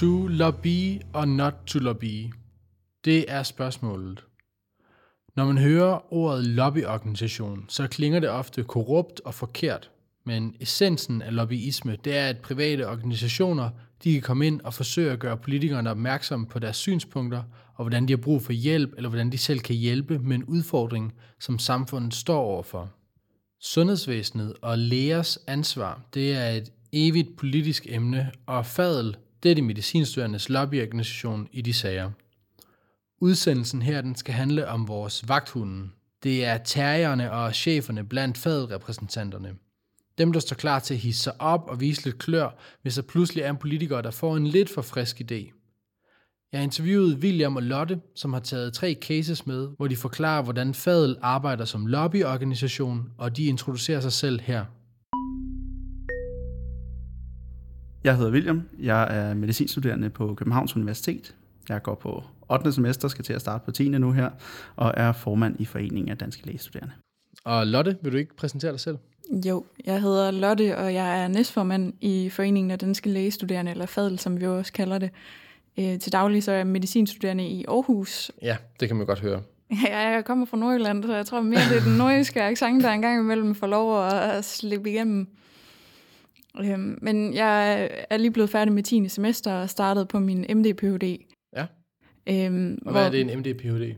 To lobby og not to lobby? Det er spørgsmålet. Når man hører ordet lobbyorganisation, så klinger det ofte korrupt og forkert. Men essensen af lobbyisme, det er, at private organisationer, de kan komme ind og forsøge at gøre politikerne opmærksomme på deres synspunkter, og hvordan de har brug for hjælp, eller hvordan de selv kan hjælpe med en udfordring, som samfundet står overfor. Sundhedsvæsenet og lægers ansvar, det er et evigt politisk emne, og fadel det er de medicinstuderendes lobbyorganisation i de sager. Udsendelsen her den skal handle om vores vagthunden. Det er terrierne og cheferne blandt fadrepræsentanterne. Dem, der står klar til at hisse sig op og vise lidt klør, hvis der pludselig er en politiker, der får en lidt for frisk idé. Jeg interviewede William og Lotte, som har taget tre cases med, hvor de forklarer, hvordan Fadel arbejder som lobbyorganisation, og de introducerer sig selv her. Jeg hedder William. Jeg er medicinstuderende på Københavns Universitet. Jeg går på 8. semester, skal til at starte på 10. nu her, og er formand i Foreningen af Danske Lægestuderende. Og Lotte, vil du ikke præsentere dig selv? Jo, jeg hedder Lotte, og jeg er næstformand i Foreningen af Danske Lægestuderende, eller FADL, som vi også kalder det. Øh, til daglig så er jeg medicinstuderende i Aarhus. Ja, det kan man godt høre. Ja, jeg kommer fra Nordjylland, så jeg tror mere, det er den nordjyske accent, der engang imellem får lov at slippe igennem. Øhm, men jeg er lige blevet færdig med 10. semester og startet på min MD-PhD. Ja. Øhm, Og hvad er det en MD-PhD?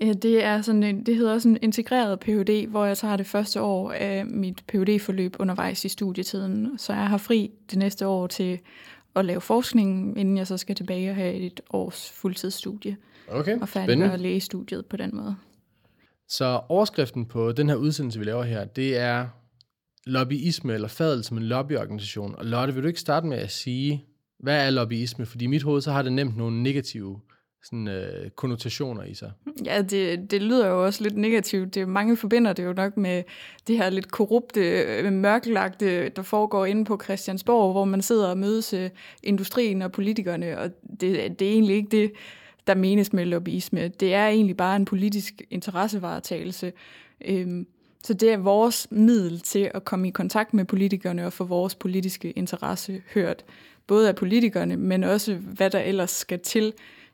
Ja, det, er sådan en, det hedder også en integreret Ph.D., hvor jeg tager det første år af mit Ph.D.-forløb undervejs i studietiden. Så jeg har fri det næste år til at lave forskning, inden jeg så skal tilbage og have et års fuldtidsstudie. Okay, og spændende. færdiggøre lægestudiet på den måde. Så overskriften på den her udsendelse, vi laver her, det er lobbyisme eller fadet som en lobbyorganisation. Og Lotte, vil du ikke starte med at sige, hvad er lobbyisme? Fordi i mit hoved, så har det nemt nogle negative sådan, øh, konnotationer i sig. Ja, det, det lyder jo også lidt negativt. Det, mange forbinder det jo nok med det her lidt korrupte, øh, mørklagte, der foregår inde på Christiansborg, hvor man sidder og mødes øh, industrien og politikerne, og det, det er egentlig ikke det, der menes med lobbyisme. Det er egentlig bare en politisk interessevaretagelse. Øhm, så det er vores middel til at komme i kontakt med politikerne og få vores politiske interesse hørt. Både af politikerne, men også hvad der ellers skal til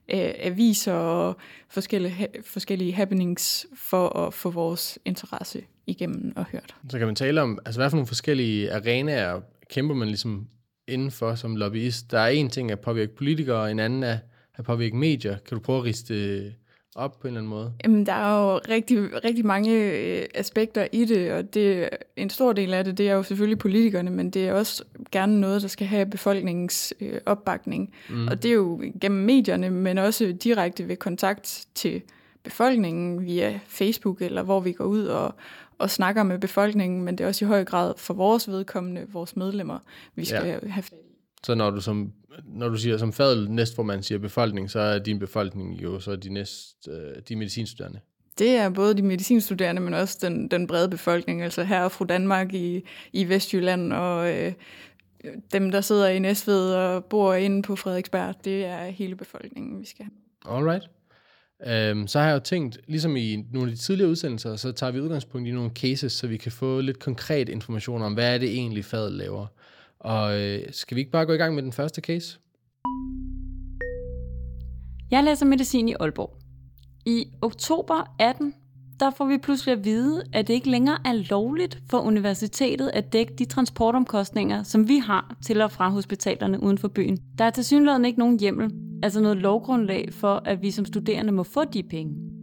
af aviser og forskellige, forskellige happenings for at få vores interesse igennem og hørt. Så kan man tale om, altså hvad for nogle forskellige arenaer kæmper man ligesom indenfor som lobbyist? Der er en ting at påvirke politikere, og en anden er at påvirke medier. Kan du prøve at riste op på en eller anden måde? Jamen, der er jo rigtig, rigtig mange øh, aspekter i det, og det, en stor del af det, det er jo selvfølgelig politikerne, men det er også gerne noget, der skal have befolkningens øh, opbakning. Mm. Og det er jo gennem medierne, men også direkte ved kontakt til befolkningen via Facebook, eller hvor vi går ud og, og snakker med befolkningen, men det er også i høj grad for vores vedkommende, vores medlemmer, vi skal ja. have. Så når du som når du siger som fadel næstformand siger befolkning, så er din befolkning jo så de næst øh, de medicinstuderende. Det er både de medicinstuderende, men også den, den brede befolkning, altså her og fru Danmark i, i Vestjylland, og øh, dem, der sidder i Næstved og bor inde på Frederiksberg, det er hele befolkningen, vi skal have. Alright. Um, så har jeg jo tænkt, ligesom i nogle af de tidligere udsendelser, så tager vi udgangspunkt i nogle cases, så vi kan få lidt konkret information om, hvad er det egentlig fadel laver. Og øh, skal vi ikke bare gå i gang med den første case? Jeg læser medicin i Aalborg. I oktober 18, der får vi pludselig at vide, at det ikke længere er lovligt for universitetet at dække de transportomkostninger, som vi har til og fra hospitalerne uden for byen. Der er til synligheden ikke nogen hjemmel, altså noget lovgrundlag for, at vi som studerende må få de penge.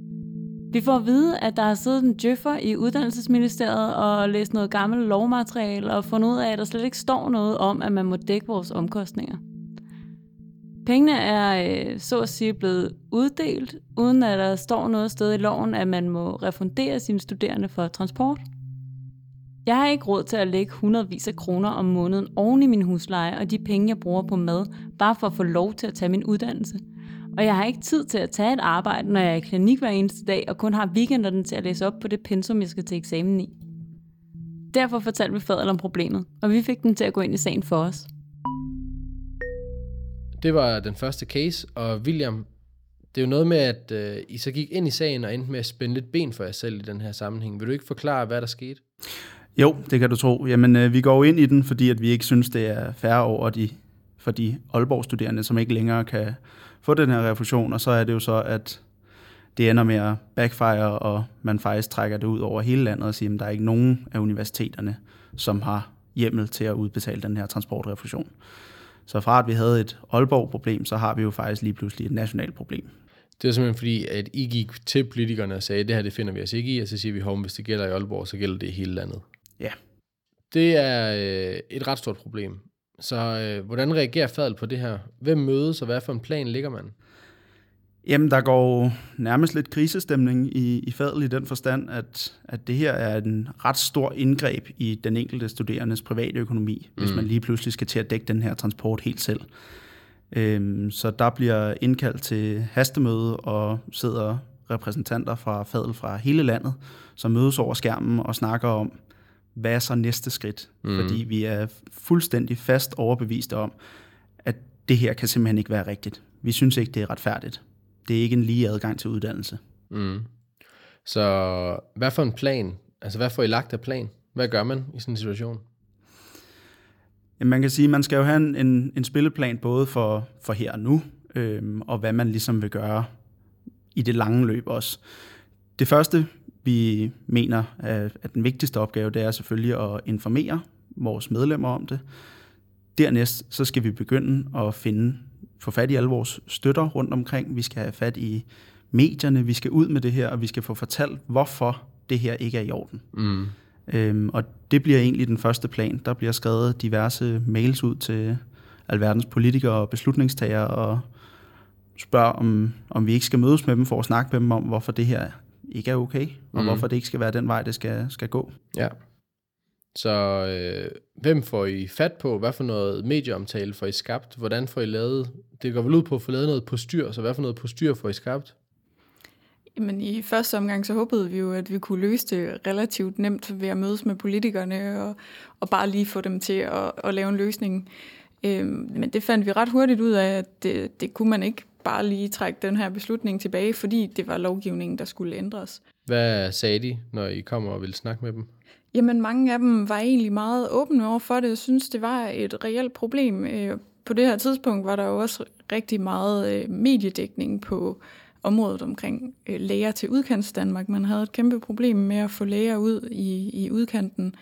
Vi får at vide, at der har siddet en djøffer i uddannelsesministeriet og læst noget gammelt lovmateriale og fundet ud af, at der slet ikke står noget om, at man må dække vores omkostninger. Pengene er øh, så at sige blevet uddelt, uden at der står noget sted i loven, at man må refundere sine studerende for transport. Jeg har ikke råd til at lægge hundredvis af kroner om måneden oven i min husleje og de penge, jeg bruger på mad, bare for at få lov til at tage min uddannelse. Og jeg har ikke tid til at tage et arbejde, når jeg er i klinik hver eneste dag, og kun har weekenderne til at læse op på det pensum, jeg skal til eksamen i. Derfor fortalte vi faderen om problemet, og vi fik den til at gå ind i sagen for os. Det var den første case, og William, det er jo noget med, at øh, I så gik ind i sagen og endte med at spænde lidt ben for jer selv i den her sammenhæng. Vil du ikke forklare, hvad der skete? Jo, det kan du tro. Jamen, øh, vi går ind i den, fordi at vi ikke synes, det er færre over de for de Aalborg-studerende, som ikke længere kan få den her refusion, og så er det jo så, at det ender med at backfire, og man faktisk trækker det ud over hele landet og siger, at der er ikke nogen af universiteterne, som har hjemmel til at udbetale den her transportrefusion. Så fra at vi havde et Aalborg-problem, så har vi jo faktisk lige pludselig et nationalt problem. Det er simpelthen fordi, at I gik til politikerne og sagde, at det her det finder vi os ikke i, og så siger vi, at hvis det gælder i Aalborg, så gælder det i hele landet. Ja. Det er øh, et ret stort problem. Så øh, hvordan reagerer Fadel på det her? Hvem mødes, og hvad for en plan ligger man? Jamen, der går nærmest lidt krisestemning i, i Fadel i den forstand, at, at det her er en ret stor indgreb i den enkelte studerendes private økonomi, mm. hvis man lige pludselig skal til at dække den her transport helt selv. Øhm, så der bliver indkaldt til hastemøde og sidder repræsentanter fra Fadel fra hele landet, som mødes over skærmen og snakker om, hvad er så næste skridt? Mm. Fordi vi er fuldstændig fast overbevist om, at det her kan simpelthen ikke være rigtigt. Vi synes ikke, det er retfærdigt. Det er ikke en lige adgang til uddannelse. Mm. Så hvad for en plan? Altså, hvad får I lagt af plan? Hvad gør man i sådan en situation? Jamen, man kan sige, at man skal jo have en, en, en spilleplan både for, for her og nu, øhm, og hvad man ligesom vil gøre i det lange løb også. Det første, vi mener er, at den vigtigste opgave, det er selvfølgelig at informere vores medlemmer om det. Dernæst så skal vi begynde at finde, få fat i alle vores støtter rundt omkring. Vi skal have fat i medierne, vi skal ud med det her, og vi skal få fortalt, hvorfor det her ikke er i orden. Mm. Øhm, og det bliver egentlig den første plan. Der bliver skrevet diverse mails ud til alverdens politikere og beslutningstagere og spørger, om, om vi ikke skal mødes med dem for at snakke med dem om, hvorfor det her ikke er okay, og mm. hvorfor det ikke skal være den vej, det skal, skal gå. Ja. Så øh, hvem får I fat på? Hvad for noget medieomtale får I skabt? Hvordan får I lavet? Det går vel ud på at få lavet noget på styr, så hvad for noget på styr får I skabt? Men i første omgang så håbede vi jo, at vi kunne løse det relativt nemt ved at mødes med politikerne og, og bare lige få dem til at, at lave en løsning. Øhm, men det fandt vi ret hurtigt ud af, at det, det kunne man ikke bare lige trække den her beslutning tilbage, fordi det var lovgivningen, der skulle ændres. Hvad sagde de, når I kom og ville snakke med dem? Jamen, mange af dem var egentlig meget åbne over for det, og synes det var et reelt problem. Øh, på det her tidspunkt var der jo også rigtig meget øh, mediedækning på området omkring øh, læger til udkants Danmark. Man havde et kæmpe problem med at få læger ud i, i udkanten,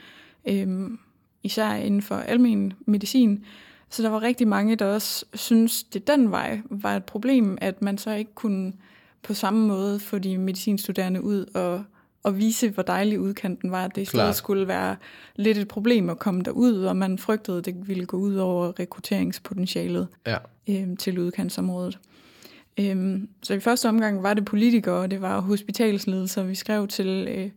især inden for almen medicin. Så der var rigtig mange, der også synes, det den vej var et problem, at man så ikke kunne på samme måde få de medicinstuderende ud og, og vise, hvor dejlig udkanten var. Det stedet skulle være lidt et problem at komme derud, og man frygtede, at det ville gå ud over rekrutteringspotentialet ja. øhm, til udkantsområdet. Øhm, så i første omgang var det politikere, og det var hospitalsledelser. Vi skrev til øh,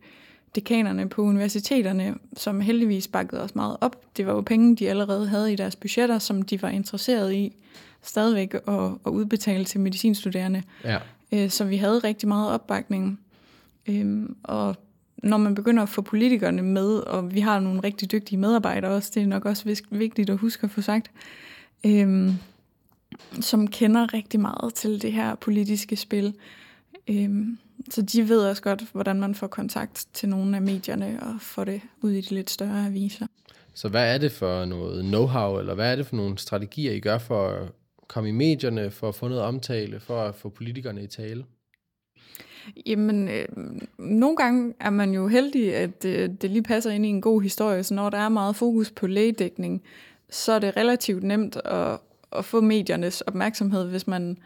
dekanerne på universiteterne, som heldigvis bakkede os meget op. Det var jo penge, de allerede havde i deres budgetter, som de var interesseret i stadigvæk at, at udbetale til medicinstuderende. Ja. Øh, så vi havde rigtig meget opbakning. Øhm, og når man begynder at få politikerne med, og vi har nogle rigtig dygtige medarbejdere også, det er nok også vigtigt at huske at få sagt, øhm, som kender rigtig meget til det her politiske spil. Øhm, så de ved også godt, hvordan man får kontakt til nogle af medierne og får det ud i de lidt større aviser. Så hvad er det for noget know-how, eller hvad er det for nogle strategier, I gør for at komme i medierne, for at få noget omtale, for at få politikerne i tale? Jamen, øh, nogle gange er man jo heldig, at øh, det lige passer ind i en god historie, så når der er meget fokus på lægedækning, så er det relativt nemt at, at få mediernes opmærksomhed, hvis man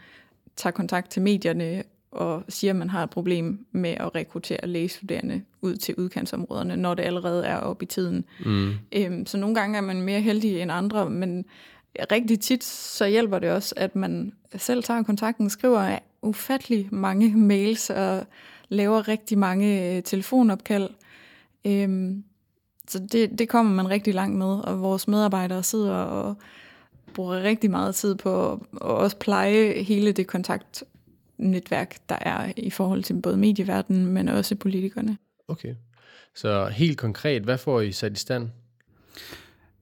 tager kontakt til medierne og siger, at man har et problem med at rekruttere lægestuderende ud til udkantsområderne, når det allerede er oppe i tiden. Mm. Øhm, så nogle gange er man mere heldig end andre, men rigtig tit så hjælper det også, at man selv tager kontakten, skriver ufattelig mange mails og laver rigtig mange øh, telefonopkald. Øhm, så det, det kommer man rigtig langt med, og vores medarbejdere sidder og bruger rigtig meget tid på at også pleje hele det kontakt netværk, der er i forhold til både medieverdenen, men også politikerne. Okay. Så helt konkret, hvad får I sat i stand?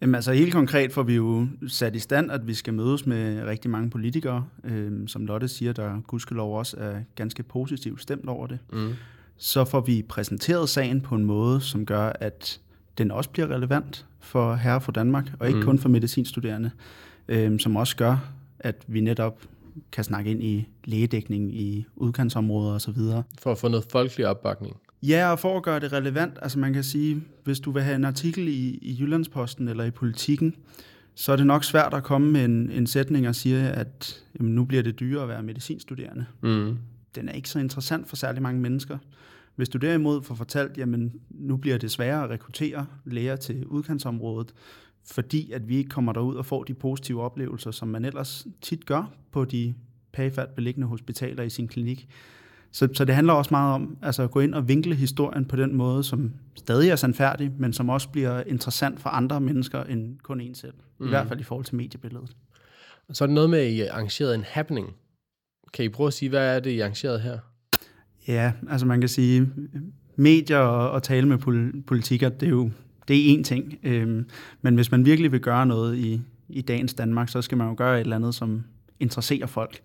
Jamen altså helt konkret får vi jo sat i stand, at vi skal mødes med rigtig mange politikere, øh, som Lotte siger, der gudskelov også er ganske positivt stemt over det. Mm. Så får vi præsenteret sagen på en måde, som gør, at den også bliver relevant for herre for Danmark, og ikke mm. kun for medicinstuderende. øh, som også gør, at vi netop kan snakke ind i lægedækning i udkantsområder osv. For at få noget folkelig opbakning. Ja, og for at gøre det relevant, altså man kan sige, hvis du vil have en artikel i, i Jyllandsposten eller i Politiken, så er det nok svært at komme med en, en sætning og sige, at jamen, nu bliver det dyrere at være medicinstuderende. Mm. Den er ikke så interessant for særlig mange mennesker. Hvis du derimod får fortalt, jamen nu bliver det sværere at rekruttere læger til udkantsområdet, fordi at vi ikke kommer derud og får de positive oplevelser, som man ellers tit gør på de pagefærd beliggende hospitaler i sin klinik. Så, så det handler også meget om altså at gå ind og vinkle historien på den måde, som stadig er sandfærdig, men som også bliver interessant for andre mennesker end kun en selv. Mm. I hvert fald i forhold til mediebilledet. Så er det noget med, at I arrangeret en happening. Kan I prøve at sige, hvad er det, I arrangeret her? Ja, altså man kan sige, medier og, og tale med pol- politikker, det er jo det er én ting. Øhm, men hvis man virkelig vil gøre noget i, i dagens Danmark, så skal man jo gøre et eller andet, som interesserer folk.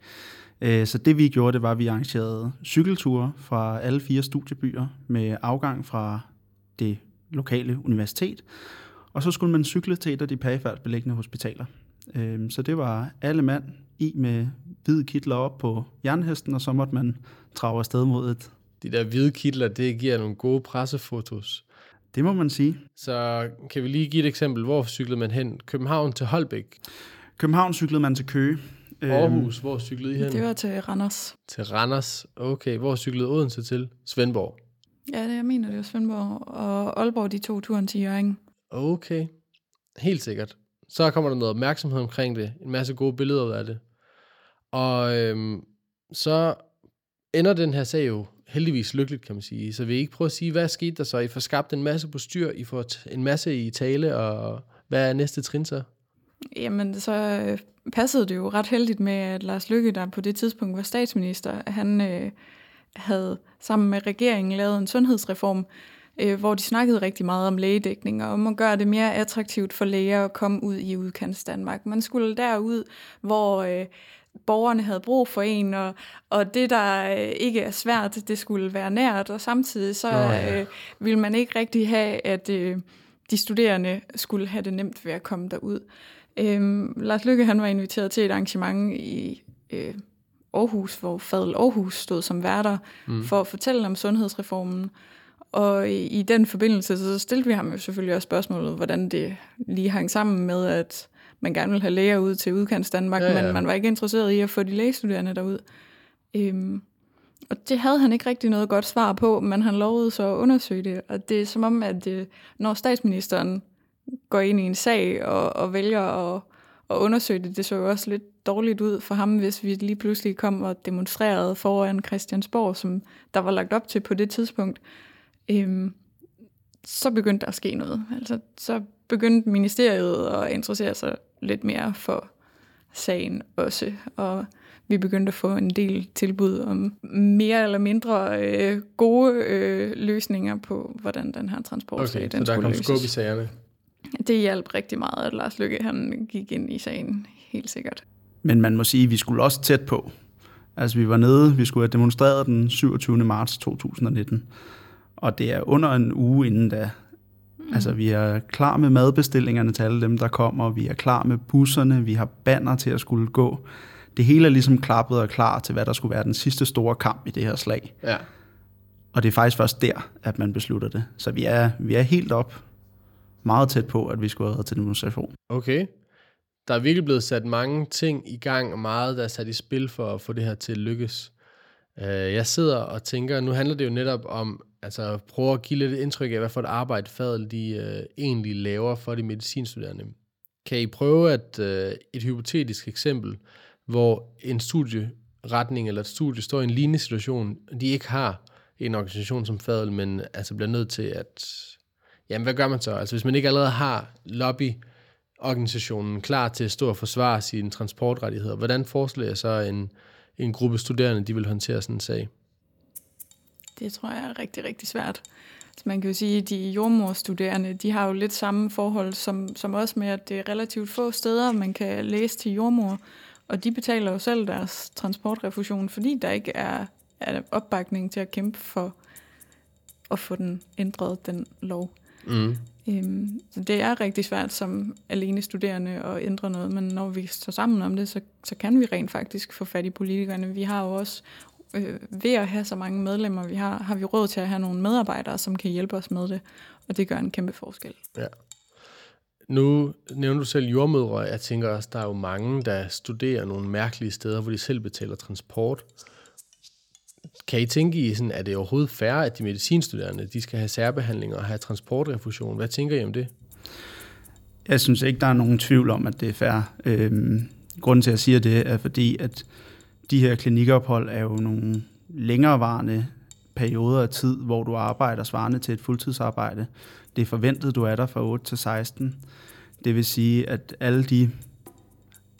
Øh, så det vi gjorde, det var, at vi arrangerede cykelture fra alle fire studiebyer med afgang fra det lokale universitet. Og så skulle man cykle til et af de pagefærd beliggende hospitaler. Øh, så det var alle mand i med hvide kitler op på jernhesten, og så måtte man trage afsted mod et... De der hvide kitler, det giver nogle gode pressefotos. Det må man sige. Så kan vi lige give et eksempel. Hvor cyklede man hen? København til Holbæk? København cyklede man til Køge. Aarhus, hvor cyklede I hen? Det var til Randers. Til Randers, okay. Hvor cyklede Odense til? Svendborg. Ja, det jeg mener, det var Svendborg. Og Aalborg, de tog turen til Jørgen. Okay, helt sikkert. Så kommer der noget opmærksomhed omkring det. En masse gode billeder ud af det. Og øhm, så ender den her sag jo heldigvis lykkeligt, kan man sige. Så vil I ikke prøve at sige, hvad skete der så? I får skabt en masse på styr, I får en masse i tale, og hvad er næste trin så? Jamen, så øh, passede det jo ret heldigt med, at Lars Lykke, der på det tidspunkt var statsminister, han øh, havde sammen med regeringen lavet en sundhedsreform, øh, hvor de snakkede rigtig meget om lægedækning, og om at gøre det mere attraktivt for læger at komme ud i udkants Danmark. Man skulle derud, hvor øh, borgerne havde brug for en, og, og det, der øh, ikke er svært, det skulle være nært, og samtidig så oh, ja. øh, ville man ikke rigtig have, at øh, de studerende skulle have det nemt ved at komme derud. Øh, Lars Lykke han var inviteret til et arrangement i øh, Aarhus, hvor Fadel Aarhus stod som værter mm. for at fortælle om sundhedsreformen. Og i, i den forbindelse, så stillede vi ham jo selvfølgelig også spørgsmålet, hvordan det lige hang sammen med, at man gerne ville have læger ud til udkants Danmark, ja, ja. men man var ikke interesseret i at få de lægestuderende derud. Øhm, og det havde han ikke rigtig noget godt svar på, men han lovede så at undersøge det. Og det er som om, at det, når statsministeren går ind i en sag og, og vælger at, at undersøge det, det så jo også lidt dårligt ud for ham, hvis vi lige pludselig kom og demonstrerede foran Christiansborg, som der var lagt op til på det tidspunkt. Øhm, så begyndte der at ske noget. Altså, så begyndte ministeriet at interessere sig lidt mere for sagen også, og vi begyndte at få en del tilbud om mere eller mindre øh, gode øh, løsninger på, hvordan den her transportsag okay, den så der kom løses. skub i sagerne. Det hjalp rigtig meget, at Lars Lykke han gik ind i sagen, helt sikkert. Men man må sige, at vi skulle også tæt på. Altså vi var nede, vi skulle have demonstreret den 27. marts 2019, og det er under en uge inden da, Mm. Altså, vi er klar med madbestillingerne til alle dem, der kommer. Vi er klar med busserne. Vi har banner til at skulle gå. Det hele er ligesom klappet og klar til, hvad der skulle være den sidste store kamp i det her slag. Ja. Og det er faktisk først der, at man beslutter det. Så vi er, vi er helt op meget tæt på, at vi skulle have til demonstration. Okay. Der er virkelig blevet sat mange ting i gang, og meget, der er sat i spil for at få det her til at lykkes. Øh, jeg sidder og tænker, nu handler det jo netop om altså prøve at give lidt indtryk af, hvad for et arbejde fadet de øh, egentlig laver for de medicinstuderende. Kan I prøve at øh, et hypotetisk eksempel, hvor en studieretning eller et studie står i en lignende situation, de ikke har en organisation som fadel, men altså bliver nødt til at, jamen hvad gør man så? Altså hvis man ikke allerede har lobbyorganisationen klar til at stå og forsvare sine transportrettigheder, hvordan foreslår så en, en gruppe studerende, de vil håndtere sådan en sag? Det tror jeg er rigtig, rigtig svært. Så man kan jo sige, at de jordmorstuderende, de har jo lidt samme forhold som, som os med, at det er relativt få steder, man kan læse til jordmor, og de betaler jo selv deres transportrefusion, fordi der ikke er, er opbakning til at kæmpe for at få den ændret, den lov. Mm. Øhm, så det er rigtig svært som alene studerende at ændre noget, men når vi står sammen om det, så, så kan vi rent faktisk få fat i politikerne. Vi har jo også, øh, ved at have så mange medlemmer, vi har, har vi råd til at have nogle medarbejdere, som kan hjælpe os med det, og det gør en kæmpe forskel. Ja. Nu nævner du selv jordmødre. Jeg tænker også, der er jo mange, der studerer nogle mærkelige steder, hvor de selv betaler transport. Kan I tænke i, sådan, er det overhovedet fair, at de medicinstuderende de skal have særbehandling og have transportrefusion? Hvad tænker I om det? Jeg synes ikke, der er nogen tvivl om, at det er fair. Øhm, grunden til, at jeg siger det, er fordi, at de her klinikophold er jo nogle længerevarende perioder af tid, hvor du arbejder svarende til et fuldtidsarbejde. Det er forventet, du er der fra 8 til 16. Det vil sige, at alle de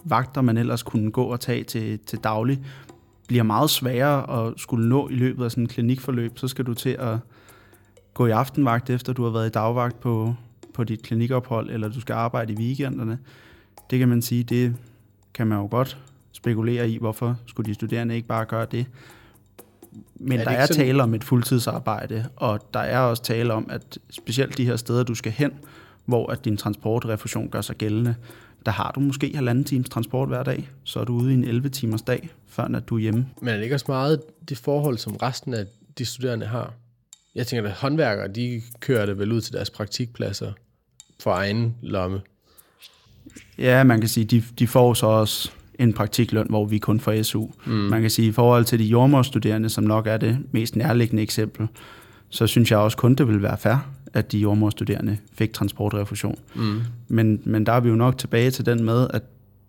vagter, man ellers kunne gå og tage til, til daglig, bliver meget sværere at skulle nå i løbet af sådan en klinikforløb. Så skal du til at gå i aftenvagt, efter du har været i dagvagt på, på dit klinikophold, eller du skal arbejde i weekenderne. Det kan man sige, det kan man jo godt spekulere i, hvorfor skulle de studerende ikke bare gøre det. Men er der er sådan... tale om et fuldtidsarbejde, og der er også tale om, at specielt de her steder, du skal hen, hvor at din transportrefusion gør sig gældende, der har du måske halvanden times transport hver dag, så er du ude i en 11 timers dag, før at du er hjemme. Men er det ikke også meget det forhold, som resten af de studerende har? Jeg tænker, at håndværkere, de kører det vel ud til deres praktikpladser for egen lomme. Ja, man kan sige, de, de får så også en praktikløn, hvor vi kun får SU. Mm. Man kan sige, i forhold til de jordmorstuderende, som nok er det mest nærliggende eksempel, så synes jeg også kun, det vil være fair, at de jordmorstuderende fik transportrefusion. Mm. Men, men der er vi jo nok tilbage til den med, at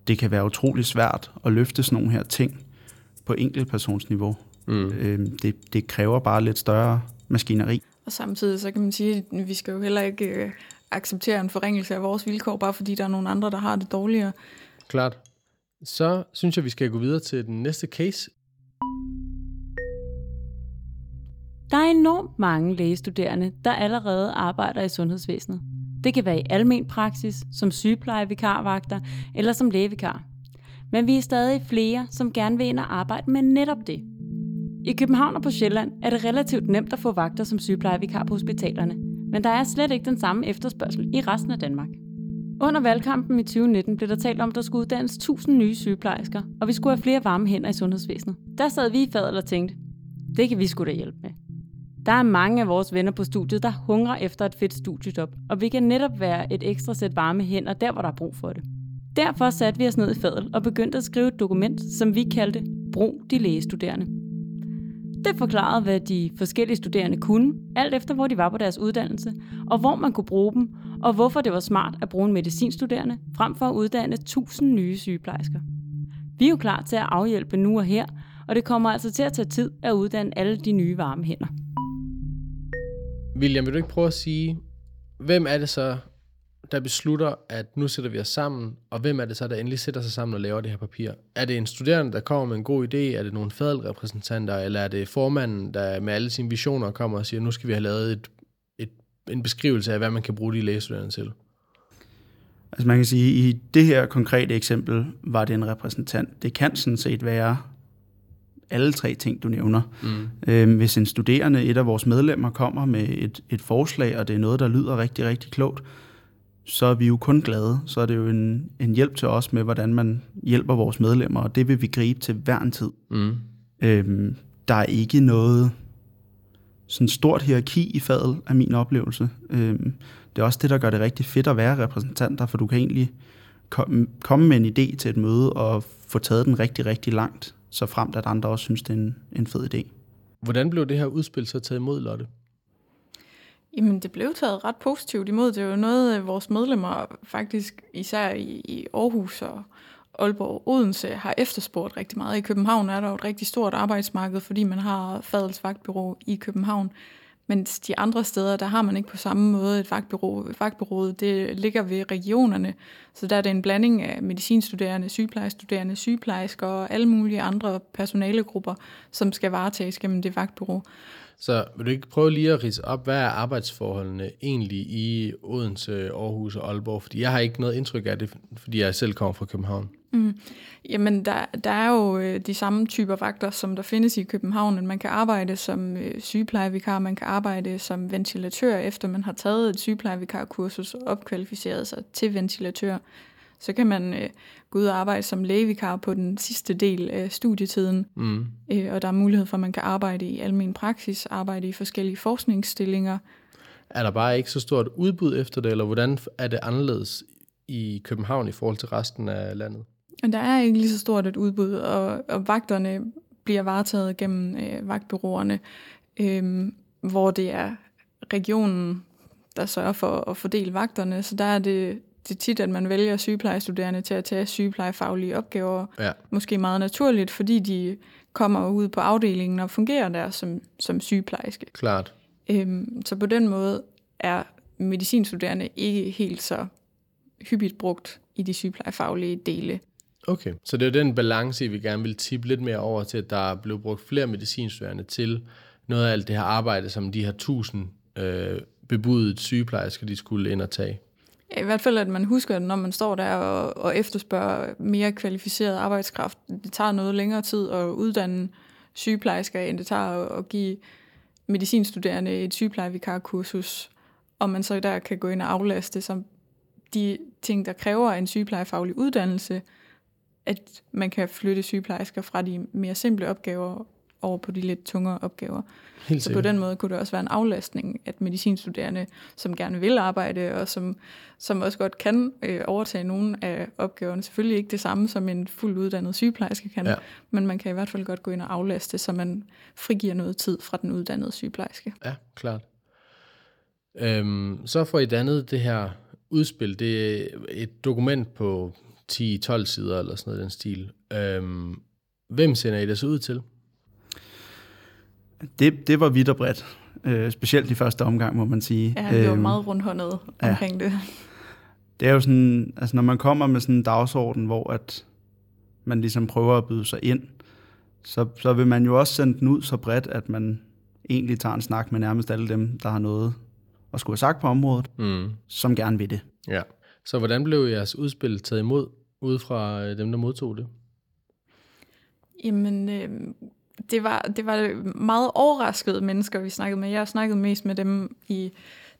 det kan være utrolig svært at løfte sådan nogle her ting på enkeltpersonsniveau. Mm. Øhm, det, det kræver bare lidt større maskineri. Og samtidig så kan man sige, at vi skal jo heller ikke øh, acceptere en forringelse af vores vilkår, bare fordi der er nogle andre, der har det dårligere. Klart. Så synes jeg, vi skal gå videre til den næste case. Der er enormt mange lægestuderende, der allerede arbejder i sundhedsvæsenet. Det kan være i almen praksis, som sygeplejevikarvagter eller som lægevikar. Men vi er stadig flere, som gerne vil ind og arbejde med netop det. I København og på Sjælland er det relativt nemt at få vagter som sygeplejevikar på hospitalerne, men der er slet ikke den samme efterspørgsel i resten af Danmark. Under valgkampen i 2019 blev der talt om, at der skulle uddannes 1000 nye sygeplejersker, og vi skulle have flere varme hænder i sundhedsvæsenet. Der sad vi i fadet og tænkte, det kan vi skulle da hjælpe med. Der er mange af vores venner på studiet, der hungrer efter et fedt studiejob, og vi kan netop være et ekstra sæt varme hænder der, hvor der er brug for det. Derfor satte vi os ned i fadel og begyndte at skrive et dokument, som vi kaldte Brug de lægestuderende. Det forklarede, hvad de forskellige studerende kunne, alt efter hvor de var på deres uddannelse, og hvor man kunne bruge dem, og hvorfor det var smart at bruge en medicinstuderende, frem for at uddanne 1000 nye sygeplejersker. Vi er jo klar til at afhjælpe nu og her, og det kommer altså til at tage tid at uddanne alle de nye varme hænder. William, vil du ikke prøve at sige, hvem er det så, der beslutter, at nu sætter vi os sammen, og hvem er det så, der endelig sætter sig sammen og laver det her papir? Er det en studerende, der kommer med en god idé? Er det nogle fadelrepræsentanter? Eller er det formanden, der med alle sine visioner kommer og siger, nu skal vi have lavet et, et, en beskrivelse af, hvad man kan bruge de lægestuderende til? Altså man kan sige, at i det her konkrete eksempel var det en repræsentant. Det kan sådan set være alle tre ting, du nævner. Mm. Øhm, hvis en studerende, et af vores medlemmer, kommer med et, et forslag, og det er noget, der lyder rigtig, rigtig klogt, så er vi jo kun glade. Så er det jo en, en hjælp til os med, hvordan man hjælper vores medlemmer, og det vil vi gribe til hver en tid. Mm. Øhm, der er ikke noget sådan stort hierarki i fadet af min oplevelse. Øhm, det er også det, der gør det rigtig fedt at være repræsentanter, for du kan egentlig komme, komme med en idé til et møde og få taget den rigtig, rigtig langt så frem at andre også synes, det er en, en fed idé. Hvordan blev det her udspil så taget imod, Lotte? Jamen, det blev taget ret positivt imod. Det er jo noget, af vores medlemmer faktisk, især i, i Aarhus og Aalborg og Odense, har efterspurgt rigtig meget. I København er der jo et rigtig stort arbejdsmarked, fordi man har Fadels Vagtbyrå i København. Men de andre steder, der har man ikke på samme måde et vagtbyrå. Vagtbyrået, det ligger ved regionerne, så der er det en blanding af medicinstuderende, sygeplejestuderende, sygeplejersker og alle mulige andre personalegrupper, som skal varetages gennem det vagtbyrå. Så vil du ikke prøve lige at rise op, hvad er arbejdsforholdene egentlig i Odense, Aarhus og Aalborg? Fordi jeg har ikke noget indtryk af det, fordi jeg selv kommer fra København. Mm. Jamen, der, der er jo øh, de samme typer vagter, som der findes i København. Man kan arbejde som øh, sygeplejevikar, man kan arbejde som ventilatør, efter man har taget et sygeplejevikarkursus og opkvalificeret sig til ventilatør. Så kan man øh, gå ud og arbejde som lægevikar på den sidste del af studietiden. Mm. Øh, og der er mulighed for, at man kan arbejde i almen praksis, arbejde i forskellige forskningsstillinger. Er der bare ikke så stort udbud efter det, eller hvordan er det anderledes i København i forhold til resten af landet? Der er ikke lige så stort et udbud, og, og vagterne bliver varetaget gennem øh, vagtbyråerne, øh, hvor det er regionen, der sørger for at fordele vagterne. Så der er det, det er tit, at man vælger sygeplejestuderende til at tage sygeplejefaglige opgaver. Ja. Måske meget naturligt, fordi de kommer ud på afdelingen og fungerer der som, som sygeplejerske. Klart. Øhm, så på den måde er medicinstuderende ikke helt så hyppigt brugt i de sygeplejefaglige dele. Okay, så det er den balance, vi gerne vil tippe lidt mere over til, at der blev brugt flere medicinstuderende til noget af alt det her arbejde, som de her tusind øh, bebudet sygeplejersker, de skulle ind og tage. Ja, I hvert fald, at man husker, at når man står der og, og efterspørger mere kvalificeret arbejdskraft, det tager noget længere tid at uddanne sygeplejersker, end det tager at, at give medicinstuderende et sygeplejevikarkursus, og man så der kan gå ind og aflaste som de ting, der kræver en sygeplejefaglig uddannelse, at man kan flytte sygeplejersker fra de mere simple opgaver over på de lidt tungere opgaver. Helt så på den måde kunne det også være en aflastning, at medicinstuderende, som gerne vil arbejde, og som, som også godt kan øh, overtage nogle af opgaverne, selvfølgelig ikke det samme som en fuldt uddannet sygeplejerske kan, ja. men man kan i hvert fald godt gå ind og aflaste, så man frigiver noget tid fra den uddannede sygeplejerske. Ja, klart. Øhm, så får I dannet det her udspil. Det er et dokument på 10-12 sider eller sådan noget den stil. Øhm, hvem sender I det så ud til? Det, det var vidt og bredt. Øh, specielt i første omgang, må man sige. Ja, vi var øhm, meget rundhåndet omkring ja. det. Det er jo sådan, altså når man kommer med sådan en dagsorden, hvor at man ligesom prøver at byde sig ind, så, så vil man jo også sende den ud så bredt, at man egentlig tager en snak med nærmest alle dem, der har noget at skulle have sagt på området, mm. som gerne vil det. Ja. Så hvordan blev jeres udspil taget imod, ud fra øh, dem, der modtog det? Jamen, øh, det, var, det var meget overraskede mennesker, vi snakkede med. Jeg snakkede mest med dem i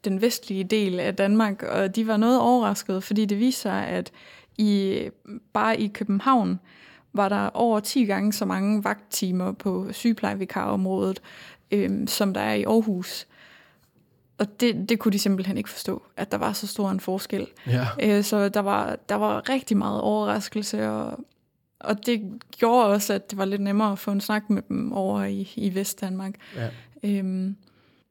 den vestlige del af Danmark, og de var noget overraskede, fordi det viser sig, at i, bare i København var der over 10 gange så mange vagttimer på sygeplejevikarområdet, øh, som der er i Aarhus og det, det kunne de simpelthen ikke forstå, at der var så stor en forskel. Ja. Øh, så der var, der var rigtig meget overraskelse, og, og det gjorde også, at det var lidt nemmere at få en snak med dem over i, i Vestdanmark. Ja. Øhm,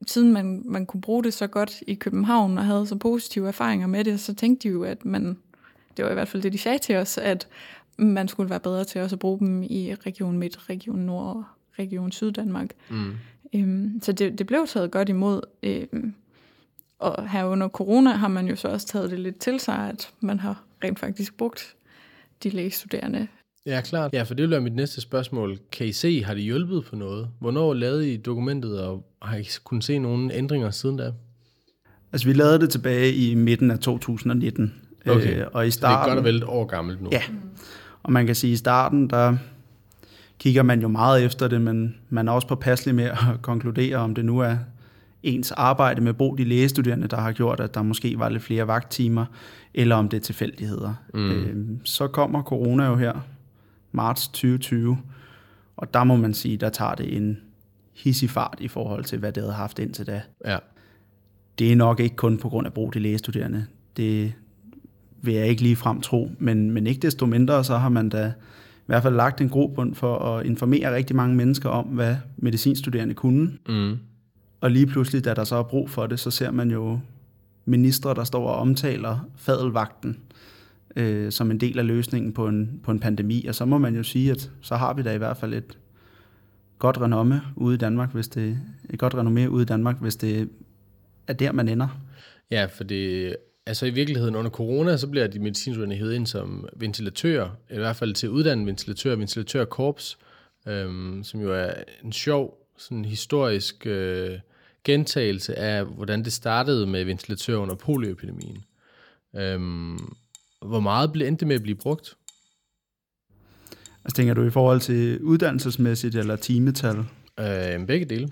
siden man, man kunne bruge det så godt i København og havde så positive erfaringer med det, så tænkte de jo, at man, det var i hvert fald det, de sagde til os, at man skulle være bedre til også at bruge dem i Region Midt, Region Nord og Region Syddanmark. Mm. Øhm, så det, det blev taget godt imod. Øhm, og her under corona har man jo så også taget det lidt til sig, at man har rent faktisk brugt de lægestuderende. Ja, klart. Ja, for det være mit næste spørgsmål. Kan I se, har det hjulpet på noget? Hvornår lavede I dokumentet, og har I kunnet se nogle ændringer siden da? Altså, vi lavede det tilbage i midten af 2019. Okay, øh, og i starten, så det er godt og vel et år gammelt nu. Ja, og man kan sige, at i starten, der kigger man jo meget efter det, men man er også påpasselig med at konkludere, om det nu er ens arbejde med brug de lægestuderende, der har gjort, at der måske var lidt flere vagttimer, eller om det er tilfældigheder. Mm. Øh, så kommer corona jo her, marts 2020, og der må man sige, der tager det en hissig fart i forhold til, hvad det havde haft indtil da. Ja. Det er nok ikke kun på grund af brug de lægestuderende. Det vil jeg ikke lige frem tro, men, men ikke desto mindre, så har man da i hvert fald lagt en grobund for at informere rigtig mange mennesker om, hvad medicinstuderende kunne. Mm. Og lige pludselig, da der så er brug for det, så ser man jo ministre, der står og omtaler fadelvagten øh, som en del af løsningen på en, på en pandemi. Og så må man jo sige, at så har vi da i hvert fald et godt renomme ude i Danmark, hvis det et godt renommé ude i Danmark, hvis det er der, man ender. Ja, for det Altså i virkeligheden under corona, så bliver de medicinstuderende hævet ind som ventilatører, i hvert fald til uddannet ventilatør, ventilatørkorps, øhm, som jo er en sjov, sådan historisk øh, gentagelse af, hvordan det startede med ventilatør under polioepidemien. Øhm, hvor meget blev endte med at blive brugt? Altså tænker du i forhold til uddannelsesmæssigt eller timetal? Øh, begge dele.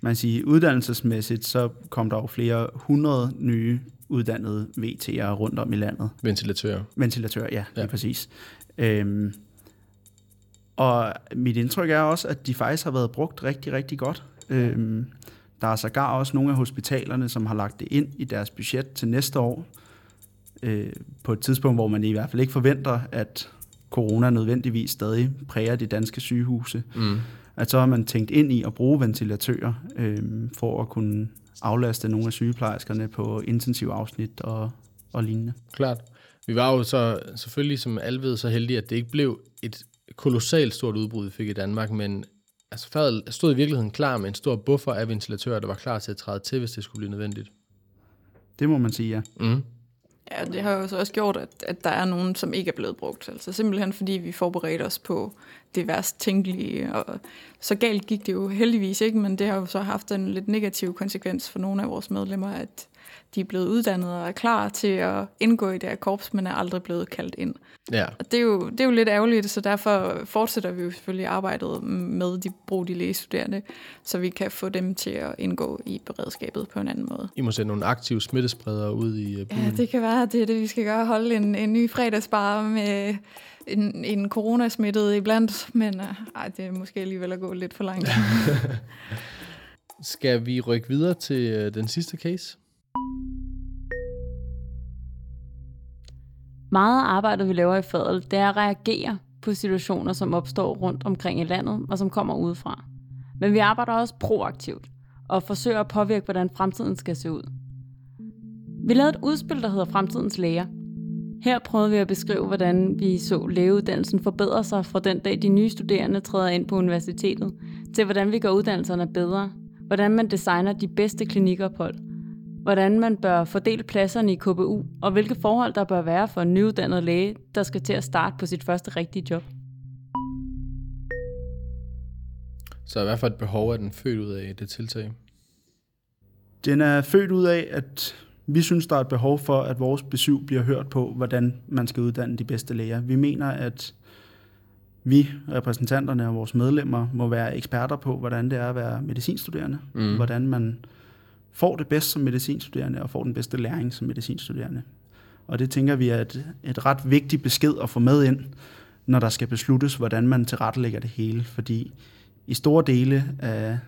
Man siger, uddannelsesmæssigt, så kom der jo flere hundrede nye uddannede VT'ere rundt om i landet. Ventilatører. Ventilatører, ja, Ja. lige præcis. Øhm, og mit indtryk er også, at de faktisk har været brugt rigtig, rigtig godt. Øhm, der er sågar også nogle af hospitalerne, som har lagt det ind i deres budget til næste år, øh, på et tidspunkt, hvor man i hvert fald ikke forventer, at corona nødvendigvis stadig præger de danske sygehuse. Mm. At så har man tænkt ind i at bruge ventilatører øh, for at kunne aflaste nogle af sygeplejerskerne på intensivafsnit og, og lignende. Klart. Vi var jo så selvfølgelig, som alle ved, så heldige, at det ikke blev et kolossalt stort udbrud, vi fik i Danmark, men altså, fadet stod i virkeligheden klar med en stor buffer af ventilatører, der var klar til at træde til, hvis det skulle blive nødvendigt. Det må man sige, ja. Mm. Ja, det har jo så også gjort, at, at der er nogen, som ikke er blevet brugt. Altså simpelthen fordi vi forberedte os på det værst tænkelige. Og så galt gik det jo heldigvis ikke, men det har jo så haft en lidt negativ konsekvens for nogle af vores medlemmer, at de er blevet uddannet og er klar til at indgå i det her korps, men er aldrig blevet kaldt ind. Ja, Og det er, jo, det er jo lidt ærgerligt, så derfor fortsætter vi jo selvfølgelig arbejdet med de brug de lægestuderende, så vi kan få dem til at indgå i beredskabet på en anden måde. I må sætte nogle aktive smittespredere ud i Ja, byen. det kan være, at det er det, vi skal gøre. Holde en, en ny fredagsbar med en, en coronasmittet iblandt, men uh, ej, det er måske alligevel at gå lidt for langt. Skal vi rykke videre til uh, den sidste case? Meget af arbejdet, vi laver i Fadel, det er at reagere på situationer, som opstår rundt omkring i landet, og som kommer udefra. Men vi arbejder også proaktivt, og forsøger at påvirke, hvordan fremtiden skal se ud. Vi lavede et udspil, der hedder Fremtidens Læger. Her prøvede vi at beskrive, hvordan vi så lægeuddannelsen forbedre sig fra den dag, de nye studerende træder ind på universitetet, til hvordan vi gør uddannelserne bedre, hvordan man designer de bedste klinikophold, hvordan man bør fordele pladserne i KBU, og hvilke forhold der bør være for en nyuddannet læge, der skal til at starte på sit første rigtige job. Så i hvert fald et behov er den født ud af det tiltag. Den er født ud af, at vi synes, der er et behov for, at vores besøg bliver hørt på, hvordan man skal uddanne de bedste læger. Vi mener, at vi, repræsentanterne og vores medlemmer, må være eksperter på, hvordan det er at være medicinstuderende. Mm. Hvordan man får det bedst som medicinstuderende og får den bedste læring som medicinstuderende. Og det tænker vi er et, et ret vigtigt besked at få med ind, når der skal besluttes, hvordan man tilrettelægger det hele. Fordi i store dele af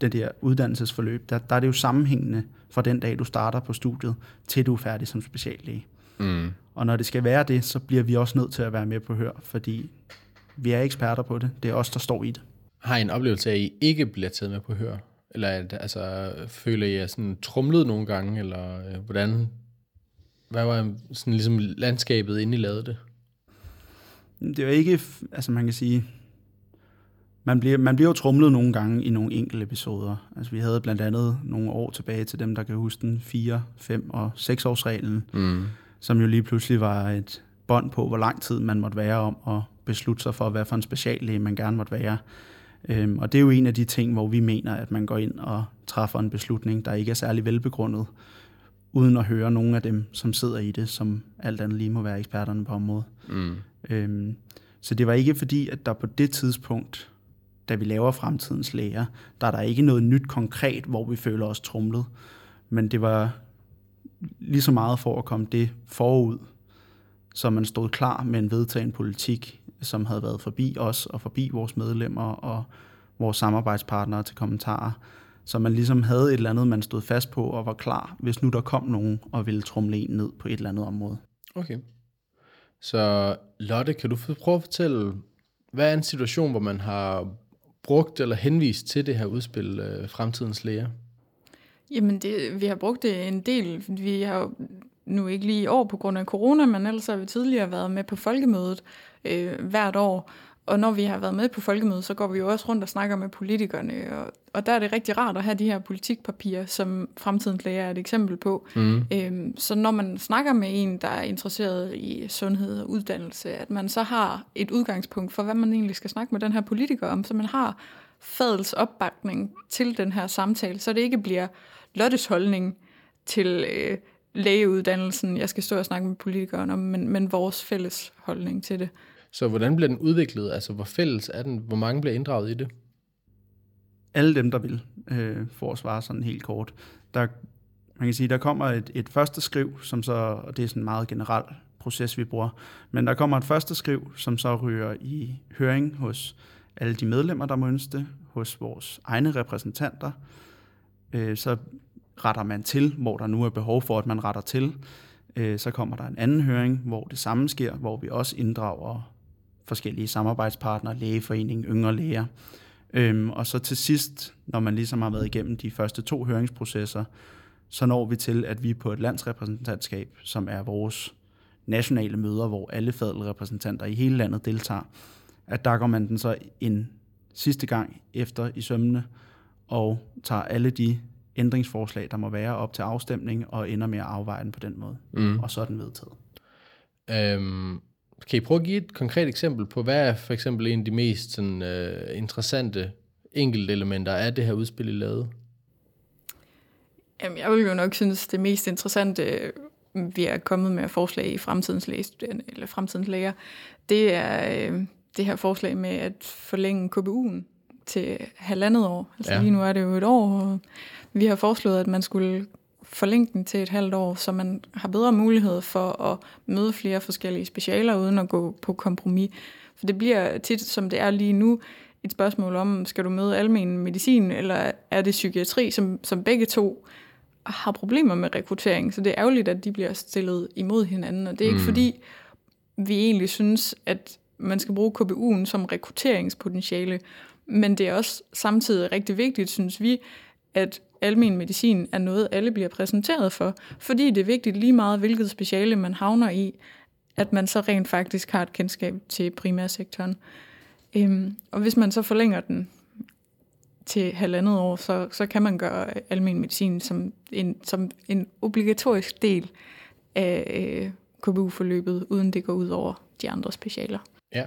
det der uddannelsesforløb, der, der er det jo sammenhængende fra den dag, du starter på studiet, til du er færdig som speciallæge. Mm. Og når det skal være det, så bliver vi også nødt til at være med på hør, fordi vi er eksperter på det. Det er os, der står i det. Har I en oplevelse af, at I ikke bliver taget med på hør? Eller at, altså, føler I jer sådan trumlet nogle gange? Eller øh, hvordan? Hvad var sådan ligesom landskabet, inden I lavede det? Det jo ikke, altså man kan sige, man bliver, man bliver jo trumlet nogle gange i nogle enkelte episoder. Altså vi havde blandt andet nogle år tilbage til dem, der kan huske den 4, 5 og 6 års reglen, Mm. som jo lige pludselig var et bånd på, hvor lang tid man måtte være om at beslutte sig for, hvad for en speciallæge man gerne måtte være. Øhm, og det er jo en af de ting, hvor vi mener, at man går ind og træffer en beslutning, der ikke er særlig velbegrundet, uden at høre nogen af dem, som sidder i det, som alt andet lige må være eksperterne på området. Mm. Øhm, så det var ikke fordi, at der på det tidspunkt, da vi laver fremtidens læger, der er der ikke noget nyt konkret, hvor vi føler os trumlet. Men det var lige så meget for at komme det forud, så man stod klar med en vedtagen politik, som havde været forbi os og forbi vores medlemmer og vores samarbejdspartnere til kommentarer. Så man ligesom havde et eller andet, man stod fast på og var klar, hvis nu der kom nogen og ville trumle en ned på et eller andet område. Okay. Så Lotte, kan du prøve at fortælle, hvad er en situation, hvor man har brugt eller henvist til det her udspil øh, Fremtidens Læger? Jamen, det, vi har brugt det en del. Vi har nu ikke lige i år på grund af corona, men ellers har vi tidligere været med på folkemødet øh, hvert år. Og når vi har været med på folkemødet, så går vi jo også rundt og snakker med politikerne. Og, og der er det rigtig rart at have de her politikpapirer, som fremtidens læger er et eksempel på. Mm. Øhm, så når man snakker med en, der er interesseret i sundhed og uddannelse, at man så har et udgangspunkt for, hvad man egentlig skal snakke med den her politiker om, så man har fadels opbakning til den her samtale, så det ikke bliver Lottes holdning til øh, lægeuddannelsen, jeg skal stå og snakke med politikeren om, men, men vores fælles holdning til det. Så hvordan bliver den udviklet? Altså, hvor fælles er den? Hvor mange bliver inddraget i det? Alle dem, der vil, øh, for at svare sådan helt kort. Der, man kan sige, der kommer et, et første skriv, som så, og det er sådan en meget generel proces, vi bruger, men der kommer et første skriv, som så ryger i høring hos alle de medlemmer, der må ønske det, hos vores egne repræsentanter. Øh, så retter man til, hvor der nu er behov for, at man retter til. Øh, så kommer der en anden høring, hvor det samme sker, hvor vi også inddrager forskellige samarbejdspartnere, lægeforeningen, yngre læger. Øhm, og så til sidst, når man ligesom har været igennem de første to høringsprocesser, så når vi til, at vi på et landsrepræsentantskab, som er vores nationale møder, hvor alle fadelrepræsentanter i hele landet deltager, at der går man den så en sidste gang efter i sømmene og tager alle de ændringsforslag, der må være op til afstemning, og ender med at afveje den på den måde. Mm. Og så er den vedtaget. Øhm, kan I prøve at give et konkret eksempel på, hvad er for eksempel en af de mest sådan, uh, interessante enkelte elementer af det her udspil, I lavede? Jamen, jeg vil jo nok synes, det mest interessante, vi er kommet med forslag i fremtidens lægestuderende, eller fremtidens læger, det er øh, det her forslag med at forlænge KBU'en til halvandet år. Altså ja. lige nu er det jo et år, og vi har foreslået, at man skulle forlænge den til et halvt år, så man har bedre mulighed for at møde flere forskellige specialer, uden at gå på kompromis. For det bliver tit, som det er lige nu, et spørgsmål om, skal du møde almen medicin, eller er det psykiatri, som, som begge to har problemer med rekruttering. Så det er ærgerligt, at de bliver stillet imod hinanden, og det er mm. ikke fordi, vi egentlig synes, at man skal bruge KBU'en som rekrutteringspotentiale, men det er også samtidig rigtig vigtigt, synes vi, at almen medicin er noget, alle bliver præsenteret for, fordi det er vigtigt lige meget, hvilket speciale man havner i, at man så rent faktisk har et kendskab til primærsektoren. Øhm, og hvis man så forlænger den til halvandet år, så, så kan man gøre almen medicin som en, som en obligatorisk del af øh, KBU-forløbet, uden det går ud over de andre specialer. Ja.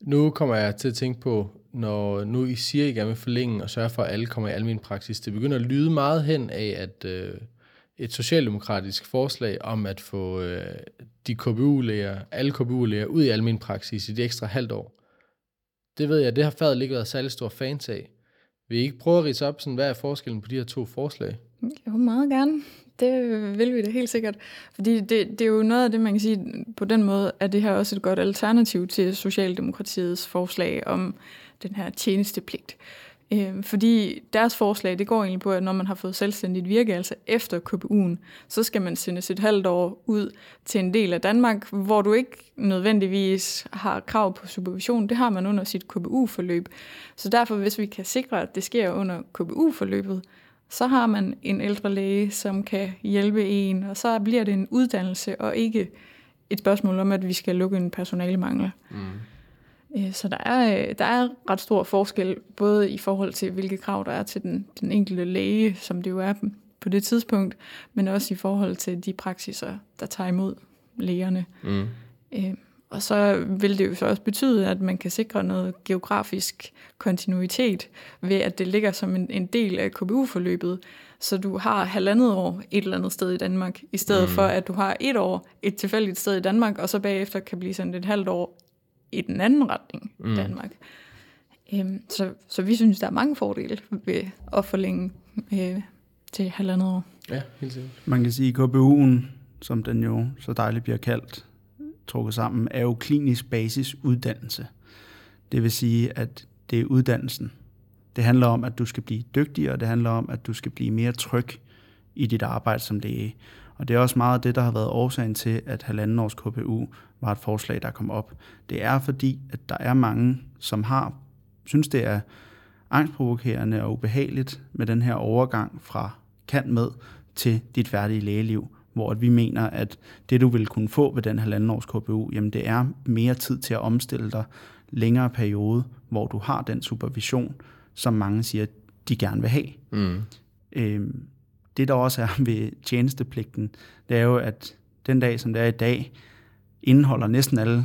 Nu kommer jeg til at tænke på, når nu I siger, at I gerne vil forlænge og sørge for, at alle kommer i almen praksis, det begynder at lyde meget hen af, at øh, et socialdemokratisk forslag om at få øh, de KBU-læger, alle KBU-læger ud i almen praksis i det ekstra halvt år, det ved jeg, det har fadet ikke været særlig stor fans af. Vil I ikke prøve at rise op, sådan, hvad er forskellen på de her to forslag? Jo, meget gerne. Det vil vi da helt sikkert. Fordi det, det er jo noget af det, man kan sige, på den måde er det her også et godt alternativ til Socialdemokratiets forslag om den her tjenestepligt. Øh, fordi deres forslag, det går egentlig på, at når man har fået selvstændigt virke, altså efter KPU'en, så skal man sendes et halvt år ud til en del af Danmark, hvor du ikke nødvendigvis har krav på supervision. Det har man under sit KPU-forløb. Så derfor, hvis vi kan sikre, at det sker under KPU-forløbet, så har man en ældre læge, som kan hjælpe en, og så bliver det en uddannelse, og ikke et spørgsmål om, at vi skal lukke en personalemangel. Mm. Øh, så der er, øh, der er ret stor forskel, både i forhold til, hvilke krav der er til den, den enkelte læge, som det jo er på det tidspunkt, men også i forhold til de praksiser, der tager imod lægerne. Mm. Og så vil det jo så også betyde, at man kan sikre noget geografisk kontinuitet ved, at det ligger som en, en del af KBU-forløbet, så du har halvandet år et eller andet sted i Danmark, i stedet mm. for at du har et år et tilfældigt sted i Danmark, og så bagefter kan blive sendt et halvt år i den anden retning i mm. Danmark. Øhm, så, så vi synes, der er mange fordele ved at forlænge øh, til halvandet år. Ja, helt sikkert. Man kan sige, at KBU'en, som den jo så dejligt bliver kaldt, trukket sammen, er jo klinisk basisuddannelse. Det vil sige, at det er uddannelsen. Det handler om, at du skal blive dygtigere, det handler om, at du skal blive mere tryg i dit arbejde som læge. Og det er også meget det, der har været årsagen til, at halvanden års KPU var et forslag, der kom op. Det er fordi, at der er mange, som har synes, det er angstprovokerende og ubehageligt med den her overgang fra kan med til dit færdige lægeliv, hvor at vi mener, at det du vil kunne få ved den halvanden års KPU, jamen det er mere tid til at omstille dig længere periode, hvor du har den supervision, som mange siger, de gerne vil have. Mm. Øhm, det der også er ved tjenestepligten, det er jo, at den dag, som det er i dag, indeholder næsten alle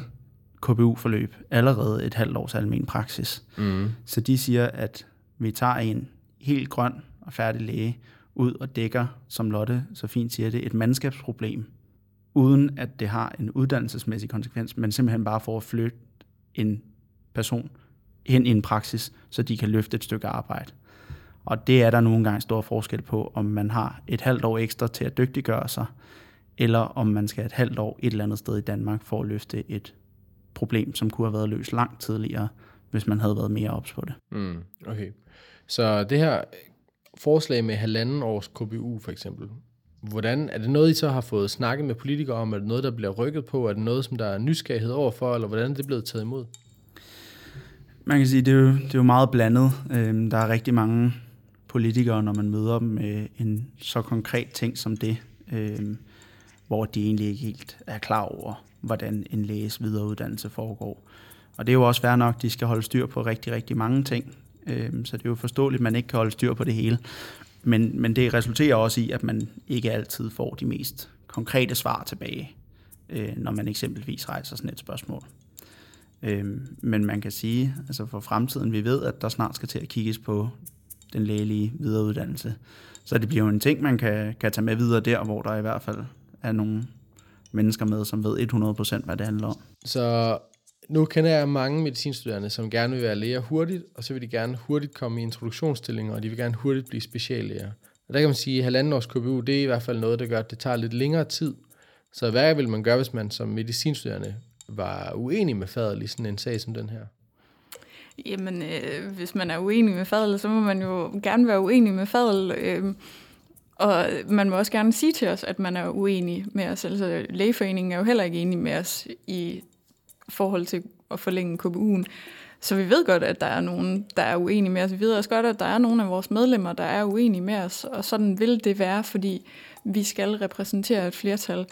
KBU-forløb allerede et halvt års almen praksis. Mm. Så de siger, at vi tager en helt grøn og færdig læge ud og dækker, som Lotte så fint siger det, et mandskabsproblem uden at det har en uddannelsesmæssig konsekvens, men simpelthen bare for at flytte en person hen i en praksis, så de kan løfte et stykke arbejde. Og det er der nogle gange stor forskel på, om man har et halvt år ekstra til at dygtiggøre sig, eller om man skal et halvt år et eller andet sted i Danmark for at løfte et problem, som kunne have været løst langt tidligere, hvis man havde været mere ops på det. Mm, okay. Så det her forslag med halvanden års KBU for eksempel, hvordan, er det noget, I så har fået snakket med politikere om? Er det noget, der bliver rykket på? Er det noget, som der er nysgerrighed overfor, eller hvordan er det blevet taget imod? Man kan sige, det er jo, det er jo meget blandet. Øhm, der er rigtig mange politikere, når man møder dem med en så konkret ting som det, øhm, hvor de egentlig ikke helt er klar over, hvordan en læges videreuddannelse foregår. Og det er jo også fair nok, de skal holde styr på rigtig, rigtig mange ting. Øh, så det er jo forståeligt, at man ikke kan holde styr på det hele. Men, men det resulterer også i, at man ikke altid får de mest konkrete svar tilbage, øh, når man eksempelvis rejser sådan et spørgsmål. Øh, men man kan sige, altså for fremtiden, vi ved, at der snart skal til at kigges på den lægelige videreuddannelse. Så det bliver jo en ting, man kan, kan tage med videre der, hvor der i hvert fald er nogle mennesker med, som ved 100% hvad det handler om. Så nu kender jeg mange medicinstuderende, som gerne vil være læger hurtigt, og så vil de gerne hurtigt komme i introduktionsstillinger, og de vil gerne hurtigt blive speciallæger. Og der kan man sige, at halvanden års KBU, det er i hvert fald noget, der gør, at det tager lidt længere tid. Så hvad vil man gøre, hvis man som medicinstuderende var uenig med fadet i sådan en sag som den her? Jamen, øh, hvis man er uenig med fadel, så må man jo gerne være uenig med fadel. Øh, og man må også gerne sige til os, at man er uenig med os. Altså, lægeforeningen er jo heller ikke enig med os i forhold til at forlænge KBU'en. Så vi ved godt, at der er nogen, der er uenige med os. Vi ved også godt, at der er nogle af vores medlemmer, der er uenige med os. Og sådan vil det være, fordi vi skal repræsentere et flertal.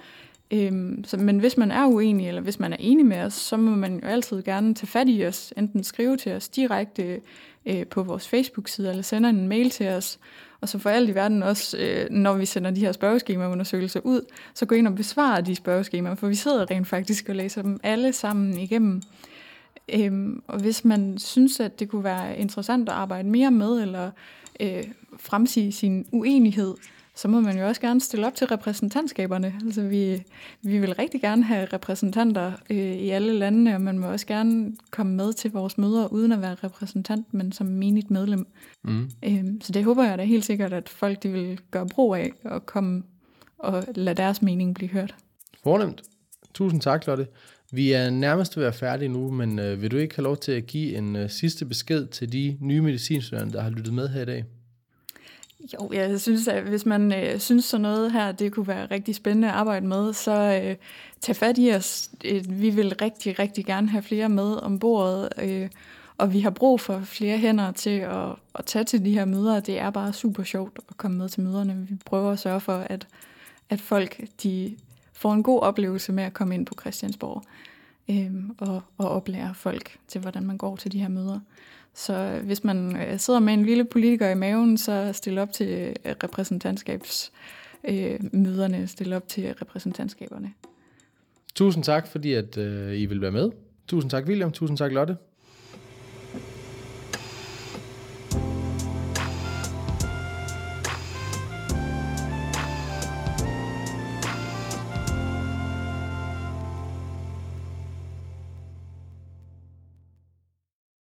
Øhm, så, men hvis man er uenig, eller hvis man er enig med os, så må man jo altid gerne tage fat i os, enten skrive til os direkte øh, på vores Facebook-side, eller sende en mail til os, og så for alt i verden også, øh, når vi sender de her spørgeskemaundersøgelser ud, så gå ind og besvare de spørgeskemaer, for vi sidder rent faktisk og læser dem alle sammen igennem. Øhm, og hvis man synes, at det kunne være interessant at arbejde mere med, eller øh, fremsige sin uenighed, så må man jo også gerne stille op til repræsentantskaberne. Altså vi, vi vil rigtig gerne have repræsentanter øh, i alle landene, og man må også gerne komme med til vores møder uden at være repræsentant, men som menigt medlem. Mm. Øhm, så det håber jeg da helt sikkert, at folk de vil gøre brug af og komme og lade deres mening blive hørt. Fornemt. Tusind tak, Lotte. Vi er nærmest ved at være færdige nu, men øh, vil du ikke have lov til at give en øh, sidste besked til de nye medicinstuderende, der har lyttet med her i dag? Jo, jeg synes, at hvis man øh, synes sådan noget her, det kunne være rigtig spændende at arbejde med, så øh, tag fat i os. Øh, vi vil rigtig, rigtig gerne have flere med om bordet, øh, og vi har brug for flere hænder til at, at tage til de her møder. Det er bare super sjovt at komme med til møderne. Vi prøver at sørge for, at, at folk de får en god oplevelse med at komme ind på Christiansborg øh, og, og oplære folk til, hvordan man går til de her møder. Så hvis man øh, sidder med en lille politiker i maven, så stil op til øh, repræsentantskabsmøderne, øh, stil op til repræsentantskaberne. Tusind tak, fordi at, øh, I vil være med. Tusind tak, William. Tusind tak, Lotte.